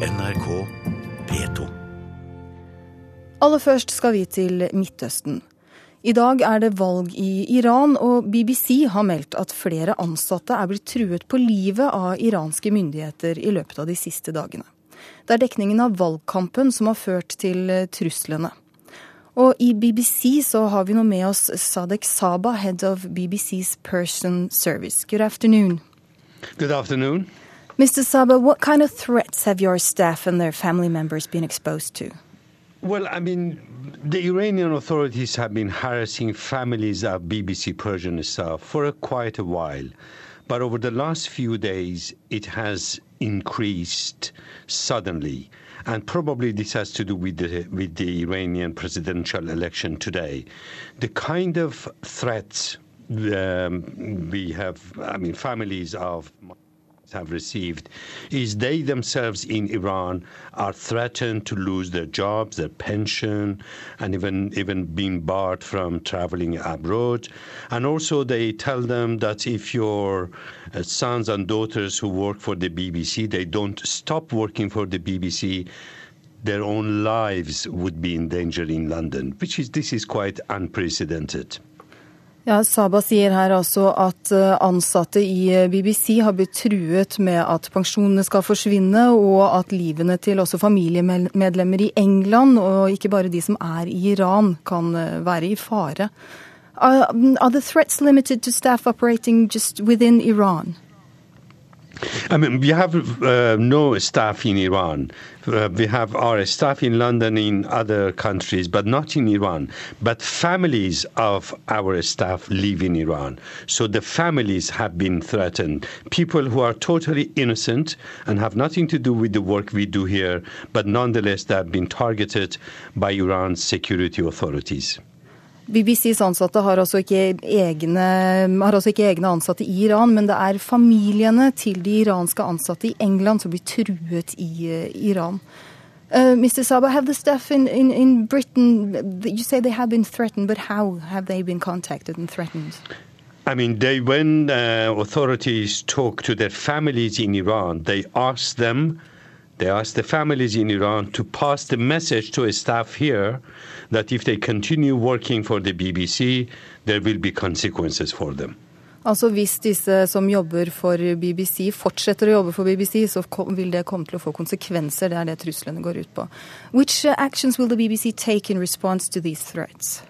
NRK P2. Aller først skal vi til Midtøsten. I dag er det valg i Iran, og BBC har meldt at flere ansatte er blitt truet på livet av iranske myndigheter i løpet av de siste dagene. Det er dekningen av valgkampen som har ført til truslene. Og i BBC så har vi nå med oss Sadek Saba, head of BBC's Persian Service. Good afternoon. Good afternoon. Mr. Saba, what kind of threats have your staff and their family members been exposed to? Well, I mean, the Iranian authorities have been harassing families of BBC Persian staff for a, quite a while. But over the last few days, it has increased suddenly. And probably this has to do with the, with the Iranian presidential election today. The kind of threats um, we have, I mean, families of have received is they themselves in Iran are threatened to lose their jobs, their pension, and even even being barred from traveling abroad. And also they tell them that if your uh, sons and daughters who work for the BBC, they don't stop working for the BBC, their own lives would be in danger in London, which is this is quite unprecedented. Ja, Saba sier her altså at eh, ansatte i eh, BBC har blitt truet med at pensjonene skal forsvinne, og at livene til også familiemedlemmer i England, og ikke bare de som er i Iran, kan eh, være i fare. Are, are the threats limited to staff operating just within Iran? I mean, we have uh, no staff in Iran. Uh, we have our staff in London, in other countries, but not in Iran. But families of our staff live in Iran. So the families have been threatened. People who are totally innocent and have nothing to do with the work we do here, but nonetheless, they have been targeted by Iran's security authorities. BBCs ansatte har altså, egne, har altså ikke egne ansatte i Iran, men det er familiene til de iranske ansatte i England som blir truet i uh, Iran. Uh, Mr. Saba, have the staff in, in, in Britain, you say they have been threatened, but how have they been contacted and threatened? I mean, they, when uh, authorities talk to their families in Iran, they ask them, they asked the families in Iran to pass the message to staff here that if they continue working for the BBC, there will be consequences for them. Altså Hvis disse som jobber for BBC fortsetter å jobbe for BBC, så vil det komme til å få konsekvenser. Det er det truslene går ut på. Which uh, actions will the BBC take in response to these threats?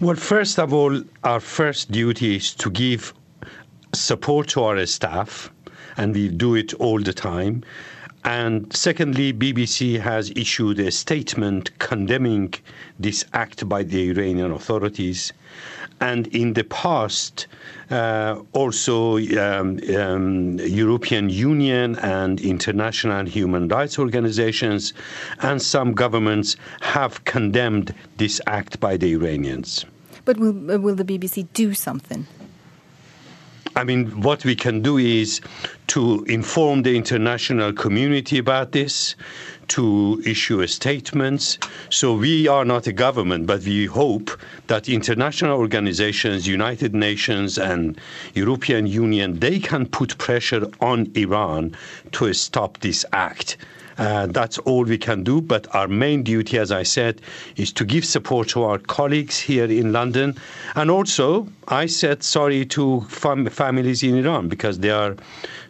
Well, first of all, our first duty is to give support to our staff, and we do it all the time. And secondly, BBC has issued a statement condemning this act by the Iranian authorities. And in the past, uh, also um, um, European Union and international human rights organizations and some governments have condemned this act by the Iranians. But will, will the BBC do something? I mean, what we can do is to inform the international community about this, to issue statements. So we are not a government, but we hope that international organizations, United Nations and European Union, they can put pressure on Iran to stop this act. Uh, that's all we can do. But our main duty, as I said, is to give support to our colleagues here in London. And also, I said sorry to fam families in Iran because they are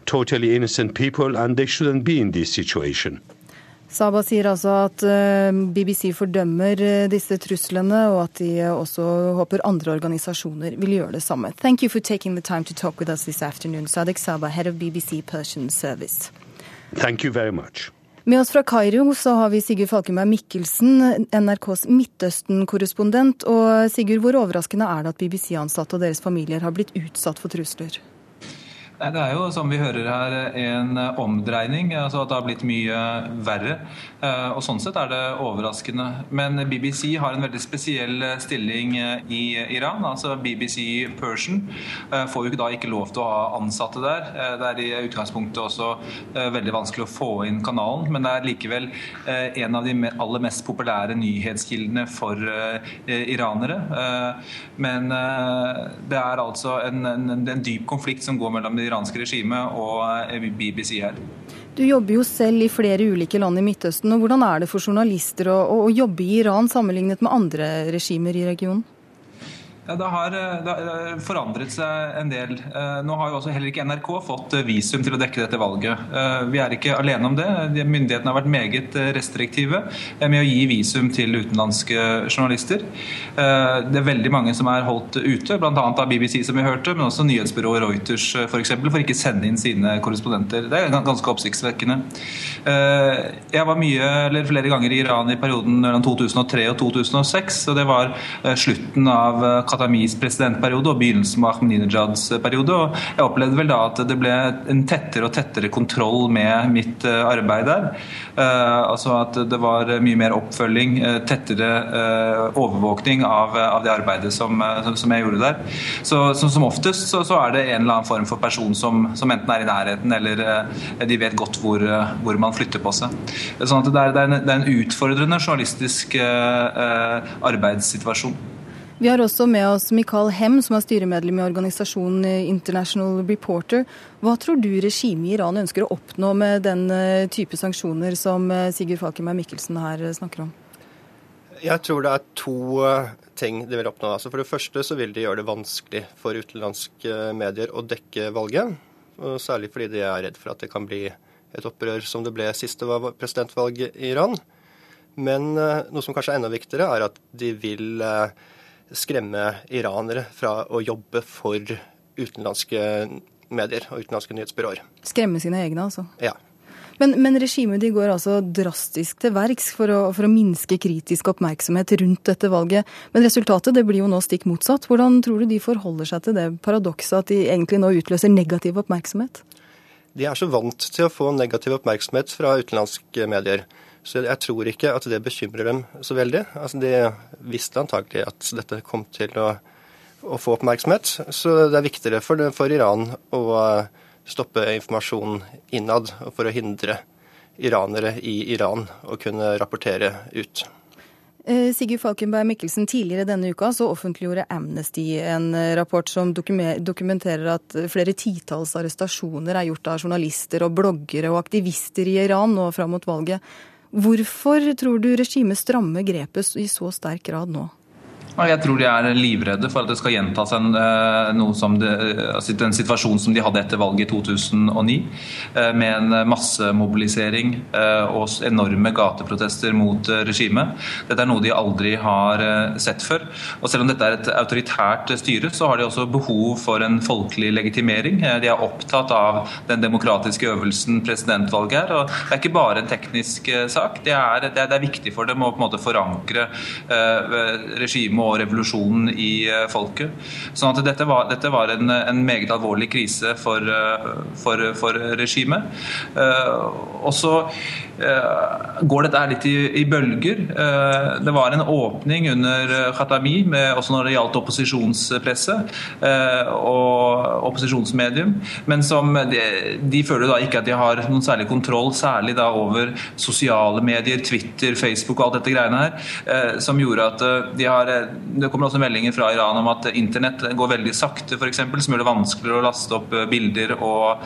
totally innocent people and they shouldn't be in this situation. Saba sier altså at BBC fordømmer disse truslene, og at de også håper andre organisasjoner vil gjøre det samme. Thank you for taking the time to talk with us this afternoon. Sadek Saba, head of BBC Persian Service. Thank you very much. Med oss fra Kairo så har vi Sigurd Falkenberg Mikkelsen, NRKs Midtøsten-korrespondent. Og Sigurd, hvor overraskende er det at BBC-ansatte og deres familier har blitt utsatt for trusler? Det er jo, som vi hører her, en omdreining. altså At det har blitt mye verre. Og Sånn sett er det overraskende. Men BBC har en veldig spesiell stilling i Iran. altså BBC Persian får jo da ikke lov til å ha ansatte der. Det er i utgangspunktet også veldig vanskelig å få inn kanalen, men det er likevel en av de aller mest populære nyhetskildene for iranere. Men det er altså en, en, en dyp konflikt som går mellom de iranske regimet og BBC her. Du jobber jo selv i flere ulike land i Midtøsten. og Hvordan er det for journalister å, å jobbe i Iran sammenlignet med andre regimer i regionen? Ja, det har, eh, det har, eh, forandret seg en del. Eh, nå har jo også heller ikke NRK fått visum til å dekke dette valget. Vi er ikke alene om det. Myndighetene har vært meget restriktive med å gi visum til utenlandske journalister. Det er veldig mange som er holdt ute, bl.a. av BBC, som vi hørte, men også nyhetsbyrået Reuters f.eks., for, eksempel, for ikke sende inn sine korrespondenter. Det er ganske oppsiktsvekkende. Jeg var mye, eller flere ganger i Iran i perioden mellom 2003 og 2006, og det var slutten av Khatamis presidentperiode og begynnelsen av Ahmadinejads periode. og Jeg opplevde vel da at det ble en tettere og tettere kontroll med mitt eh, arbeid der. Uh, altså at det var mye mer oppfølging, uh, tettere overvåkning av, av, det arbeidet som, som, jeg gjorde der. Så Som oftest så, så, er det en eller annen form for person som, som enten er i nærheten eller de vet godt hvor, hvor man flytter på seg. Sånn at det er, det er, en, det er en, utfordrende journalistisk arbeidssituasjon. Vi har også med oss Mikael Hem, som er styremedlem i organisasjonen International Reporter. Hva tror du regimet i Iran ønsker å oppnå med den eh, type sanksjoner som eh, Sigurd Falkenberg Mikkelsen her eh, snakker om? Jeg tror det er to ting de vil oppnå. Altså for det første så vil de gjøre det vanskelig for utenlandske medier å dekke valget. Særlig fordi de er redd for at det kan bli et opprør som det ble siste presidentvalg i Iran. Men noe som kanskje er enda viktigere, er at de vil skremme iranere fra å jobbe for utenlandske medier og utenlandske nyhetsbyråer. Skremme sine egne, altså? Ja. Men, men regimet går altså drastisk til verks for å, for å, minske kritisk oppmerksomhet rundt dette valget. Men resultatet det blir jo nå stikk motsatt. Hvordan tror du de forholder seg til det paradokset at de egentlig nå utløser negativ oppmerksomhet? De er så vant til å få negativ oppmerksomhet fra utenlandske medier. Så jeg tror ikke at det bekymrer dem så veldig. Altså, de visste antagelig at dette kom til å, å få oppmerksomhet. Så det er viktigere for, for Iran å stoppe informasjon innad, for å hindre iranere i Iran å kunne rapportere ut. Eh, Sigurd Falkenberg Mikkelsen, tidligere denne uka så offentliggjorde Amnesty en rapport som dokumenterer at flere titalls arrestasjoner er gjort av journalister og bloggere og aktivister i Iran nå fram mot valget. Hvorfor tror du regimet strammer grepet i så sterk grad nå? Jeg tror de er livredde for at det skal gjenta seg en situasjon som det, altså den situasjonen som de hadde etter valget i 2009, eh, med en massemobilisering eh, og enorme gateprotester mot regimet. Dette er noe de aldri har sett før. Og Selv om dette er et autoritært styre, så har de også behov for en folkelig legitimering. De er opptatt av den demokratiske øvelsen presidentvalget er. og Det er ikke bare en teknisk sak. Det er, det er, det er viktig for dem å på en måte forankre regimet og revolusjonen i eh, folket. Sånn at dette var, dette var en, en, meget alvorlig krise for, eh, for, for regimet. Eh, og så går dette her litt i, i, bølger. Det var en åpning under Khatami, med, også når det gjaldt opposisjonspresse og opposisjonsmedium, men som de, de føler da ikke at de har noen særlig kontroll, særlig da over sosiale medier, Twitter, Facebook og alt dette greiene her, som gjorde at de har det kommer også meldinger fra Iran om at internett går veldig sakte, f.eks., som gjør det vanskeligere å laste opp eh, bilder og,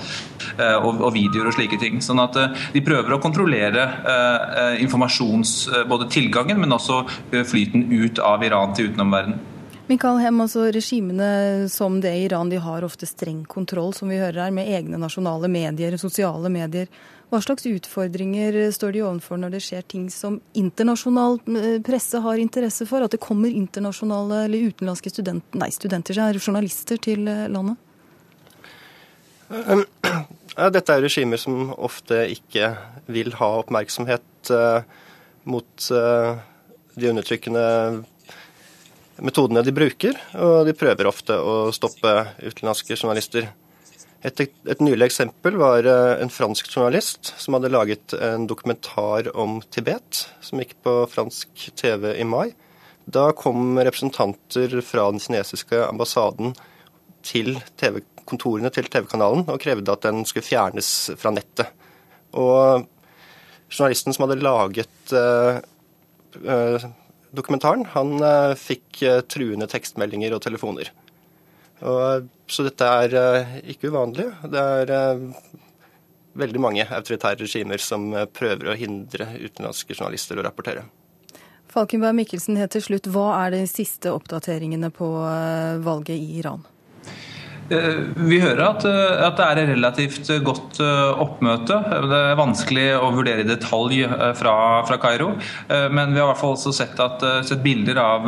eh, og, og, videoer og slike ting. Sånn at eh, de prøver å kontrollere eh, informasjons... Både tilgangen, men også flyten ut av Iran til utenomverdenen. Mikael Hem, altså Regimene som det i Iran de har ofte streng kontroll, som vi hører her, med egne nasjonale medier, sosiale medier. Hva slags utfordringer står de overfor når det skjer ting som internasjonal eh, presse har interesse for? At det kommer internasjonale eller utenlandske studenter, nei, studenter, journalister til eh, landet? Dette er regimer som ofte ikke vil ha oppmerksomhet uh, mot uh, de undertrykkende metodene de bruker, og de prøver ofte å stoppe utenlandske journalister. Et, et, nylig eksempel var eh, en fransk journalist som hadde laget en dokumentar om Tibet, som gikk på fransk TV i mai. Da kom representanter fra den kinesiske ambassaden til TV, kontorene til TV-kanalen og krevde at den skulle fjernes fra nettet. Og journalisten som hadde laget uh, uh, dokumentaren, han uh, fikk truende tekstmeldinger og telefoner. Og, så dette er ikke uvanlig. Det er veldig mange autoritære regimer som prøver å hindre utenlandske journalister å rapportere. Falkenberg Mikkelsen, helt til slutt, hva er de siste oppdateringene på valget i Iran? Eh, vi hører at, eh, at, det er et relativt godt eh, oppmøte. Det er vanskelig å vurdere i detalj fra, fra Kairo. Men vi har i hvert fall også sett, at, sett bilder av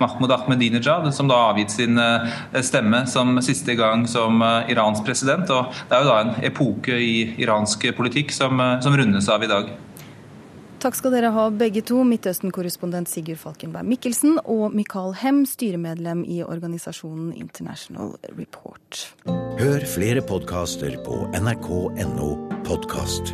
Mahmoud Ahmedinejad, som da har avgitt sin stemme som siste gang som Irans president. Og det er jo da en epoke i iransk politikk som, som rundes av i dag. Takk skal dere ha begge to, Midtøsten-korrespondent Sigurd Falkenberg Mikkelsen og Michael Hem, styremedlem i organisasjonen International Report. Hør flere podkaster på nrk.no podkast.